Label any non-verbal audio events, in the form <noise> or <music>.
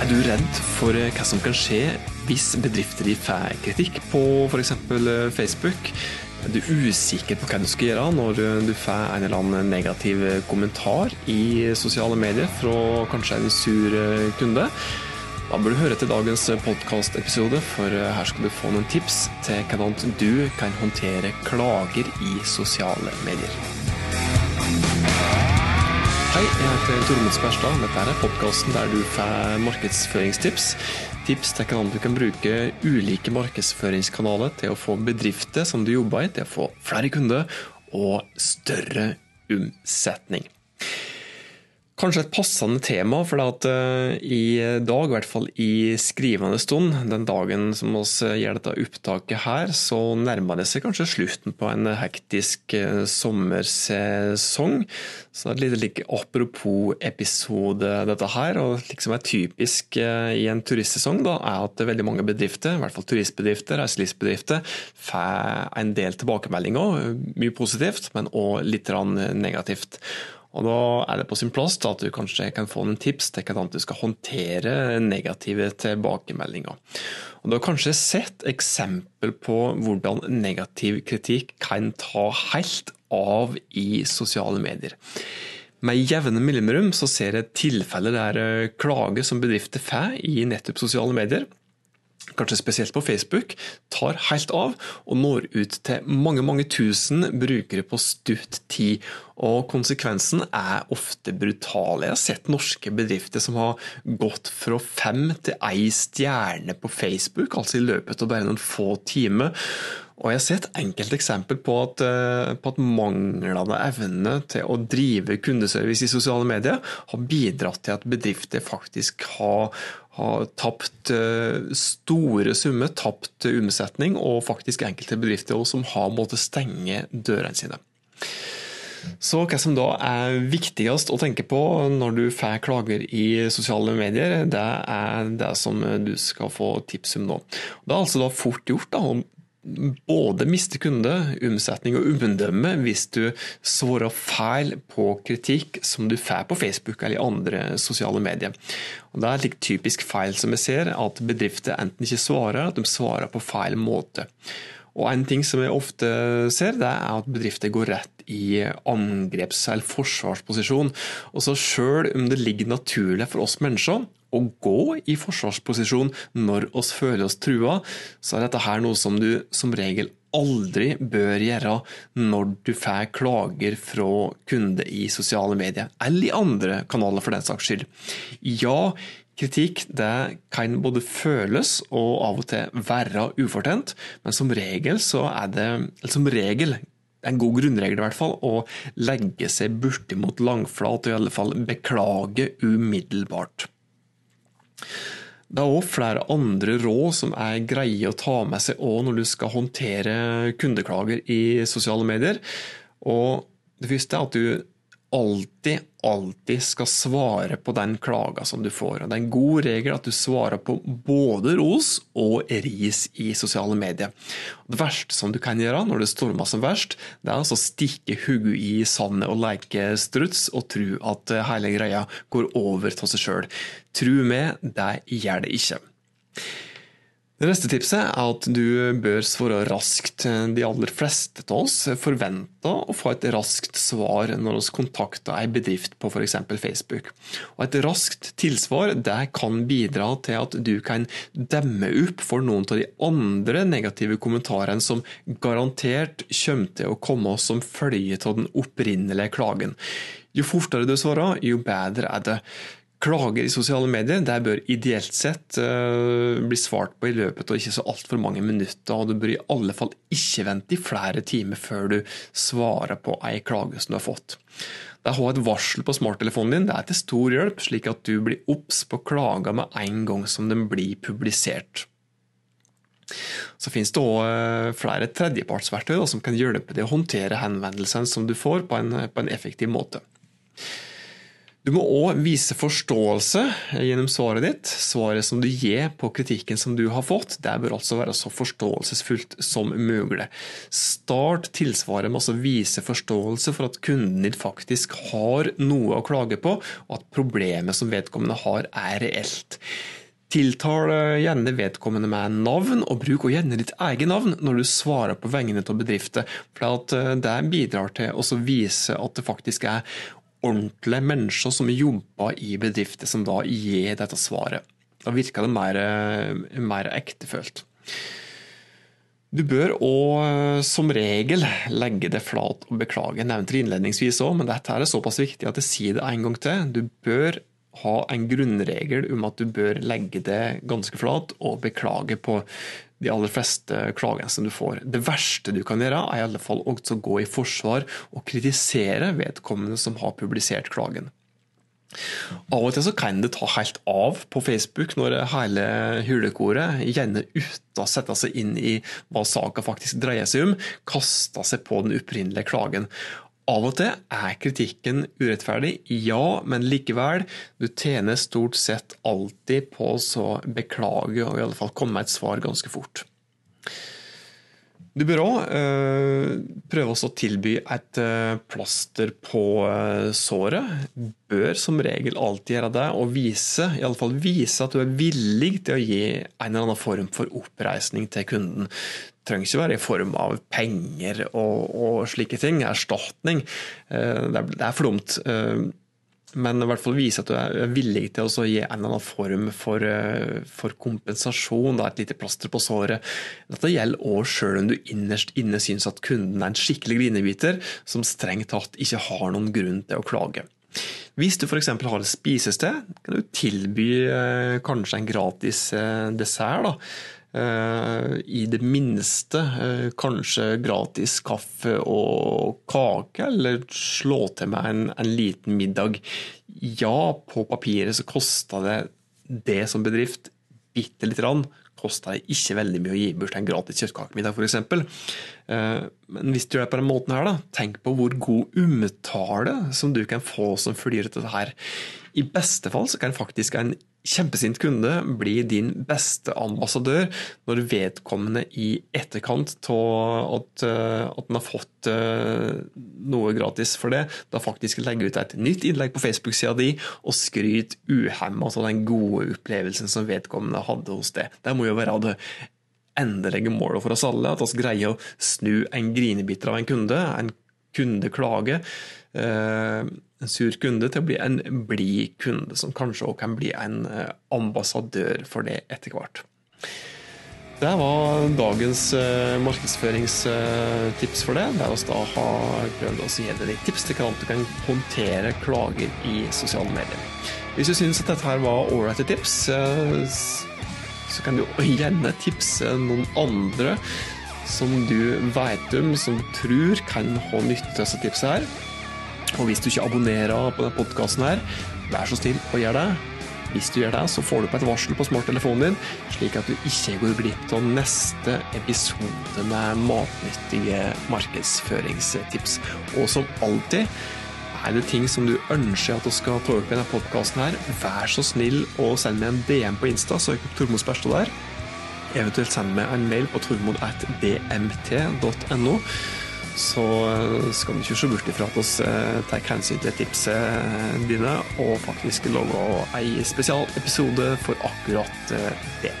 Er du redd for hva som kan skje hvis bedrifter de får kritikk på f.eks. Facebook? Er du usikker på hva du skal gjøre når du får en eller annen negativ kommentar i sosiale medier fra kanskje en sur kunde? Da bør du høre til dagens podkastepisode, for her skal du få noen tips til hvordan du kan håndtere klager i sosiale medier. Hei, jeg heter Tormod Sperstad. Dette er podkasten der du får markedsføringstips. Tips til hvordan du kan bruke ulike markedsføringskanaler til å få bedrifter som du jobber i, til å få flere kunder og større omsetning. Kanskje et passende tema, for at uh, i dag, i hvert fall i skrivende stund, den dagen som vi gjør dette opptaket her, så nærmer det seg kanskje slutten på en hektisk uh, sommersesong. Så det et lite like, apropos-episode, dette her. Og liksom er typisk uh, i en turistsesong, da, er at veldig mange bedrifter, i hvert fall turistbedrifter, reiselivsbedrifter, får en del tilbakemeldinger. Mye positivt, men òg litt negativt. Og Da er det på sin plass at du kanskje kan få noen tips til hvordan du skal håndtere negative tilbakemeldinger. Og Du har kanskje sett eksempel på hvordan negativ kritikk kan ta helt av i sosiale medier. Med jevne mellomrom så ser jeg tilfeller der eh, klager som bedrifter får i nettopp sosiale medier kanskje spesielt på Facebook, tar helt av og når ut til mange mange tusen brukere på stutt tid. Og konsekvensen er ofte brutal. Jeg har sett norske bedrifter som har gått fra fem til ei stjerne på Facebook, altså i løpet av bare noen få timer. Og jeg har sett enkelte eksempel på at, eh, på at manglende evne til å drive kundeservice i sosiale medier har bidratt til at bedrifter faktisk har, har tapt eh, store summer, tapt omsetning, og faktisk enkelte bedrifter som har måttet stenge dørene sine. Så hva som da er viktigst å tenke på når du får klager i sosiale medier, det er det som du skal få tips om nå. Det er altså da fort gjort da, både miste kunde, omsetning og omdømme hvis du svarer feil på kritikk som du får på Facebook eller andre sosiale medier. Og det er et typisk feil som jeg ser, at bedrifter enten ikke svarer, at de svarer på feil måte. Og En ting som jeg ofte ser, det er at bedrifter går rett i angreps- eller forsvarsposisjon. Og så Selv om det ligger naturlig for oss mennesker å gå i forsvarsposisjon når oss føler oss trua, så er dette her noe som du som regel aldri bør gjøre når du får klager fra kunder i sosiale medier, eller i andre kanaler for den saks skyld. Ja, kritikk det kan både føles og av og til være ufortjent, men som regel så er det som regel en god grunnregel i hvert fall, å legge seg bortimot langflat og i alle fall beklage umiddelbart. Det er òg flere andre råd som er greie å ta med seg når du skal håndtere kundeklager i sosiale medier. Og det første er at du alltid, alltid skal svare på den klaga som du får. Det er en god regel at du svarer på både ros og ris i sosiale medier. Det verste som du kan gjøre når det stormer som verst, det er altså å stikke hodet i sandet og leke struts og tro at hele greia går over av seg sjøl. Tro meg, det gjør det ikke. Det neste tipset er at du bør svare raskt. De aller fleste av oss forventer å få et raskt svar når vi kontakter en bedrift på f.eks. Facebook. Og et raskt tilsvar kan bidra til at du kan demme opp for noen av de andre negative kommentarene som garantert kommer til å komme som følge av den opprinnelige klagen. Jo fortere du svarer, jo bedre er det. Klager i sosiale medier der bør ideelt sett uh, bli svart på i løpet av ikke så altfor mange minutter, og du bør i alle fall ikke vente i flere timer før du svarer på ei klage som du har fått. Det å ha et varsel på smarttelefonen din det er til stor hjelp, slik at du blir obs på klager med en gang som den blir publisert. Så finnes det òg uh, flere tredjepartsverktøy som kan hjelpe deg å håndtere henvendelsene som du får, på en, på en effektiv måte. Du må òg vise forståelse gjennom svaret ditt. Svaret som du gir på kritikken som du har fått, det bør altså være så forståelsesfullt som mulig. Start tilsvaret med å vise forståelse for at kunden din faktisk har noe å klage på, og at problemet som vedkommende har, er reelt. Tiltal gjerne vedkommende med navn, og bruk også gjerne ditt eget navn når du svarer på vegne av bedrifter. For Det bidrar til å vise at det faktisk er ordentlige mennesker som jobber i bedrifter, som da gir dette svaret. Da virker det mer, mer ektefølt. Du bør òg som regel legge det flat og beklage. Jeg nevnte det innledningsvis òg, men dette er såpass viktig at jeg sier det en gang til. Du bør ha en grunnregel om at du bør legge det ganske flat og beklage på de aller fleste klagene som du får. Det verste du kan gjøre, er i alle fall å gå i forsvar og kritisere vedkommende som har publisert klagen. Av og til så kan det ta helt av på Facebook når hele hulekoret, gjerne uten å sette seg inn i hva saka faktisk dreier seg om, kaster seg på den opprinnelige klagen. Av og til er kritikken urettferdig, ja, men likevel. Du tjener stort sett alltid på å beklage og i alle fall komme med et svar ganske fort. Du bør òg øh, prøve å tilby et øh, plaster på øh, såret. Bør som regel alltid gjøre det, og vise, i alle fall vise at du er villig til å gi en eller annen form for oppreisning til kunden Det trenger ikke være i form av penger og, og slike ting. Erstatning. Eh, det er, det er for dumt. Eh, men i hvert fall vise at du er villig til å gi en eller annen form for, eh, for kompensasjon. Da, et lite plaster på såret. Dette gjelder òg sjøl om du innerst inne syns at kunden er en skikkelig grinebiter som strengt tatt ikke har noen grunn til å klage. Hvis du f.eks. har et spisested, kan du tilby kanskje en gratis dessert. da Eh, i det minste eh, kanskje gratis kaffe og kake, eller slå til meg en, en liten middag. Ja, på papiret så kosta det det som bedrift bitte lite grann. Kosta det ikke veldig mye å gi bort en gratis kjøttkakemiddag, f.eks. Eh, men hvis du gjør det på den måten her, da, tenk på hvor god omtale som du kan få som følger dette her. I beste fall så kan faktisk en kjempesint kunde bli din beste ambassadør når vedkommende i etterkant av at, eh, at den har fått eh, noe gratis for det, da faktisk legger ut et nytt innlegg på Facebook-sida di og skryter uhemma av den gode opplevelsen som vedkommende hadde hos det. Det må jo være det endelige målet for oss alle, at vi greier å snu en grinebiter av en kunde, en kundeklage Eh, en sur kunde til å bli en blid kunde, som kanskje også kan bli en eh, ambassadør for det etter hvert. Det var dagens uh, markedsføringstips for det. Der vi da har prøvd å gi deg tips til hvordan du kan håndtere klager i sosiale medier. Hvis du syns at dette her var ålreite tips, så kan du <laughs> gjerne tipse noen andre som du vet om, som du tror kan ha nytte av disse tipsene her. Og hvis du ikke abonnerer på denne podkasten her, vær så snill og gjør det. Hvis du gjør det, så får du på et varsel på smarttelefonen din, slik at du ikke går glipp av neste episode med matnyttige markedsføringstips. Og som alltid er det ting som du ønsker at du skal ta opp i denne podkasten her, vær så snill og send meg en DM på Insta. Søk opp Tormod Sperstad der. Eventuelt send meg en mail på tormod.dmt.no så eh, skal du ikke se bort ifra at vi eh, tar hensyn til tipsene dine, og faktisk lager ei spesialepisode for akkurat eh, det.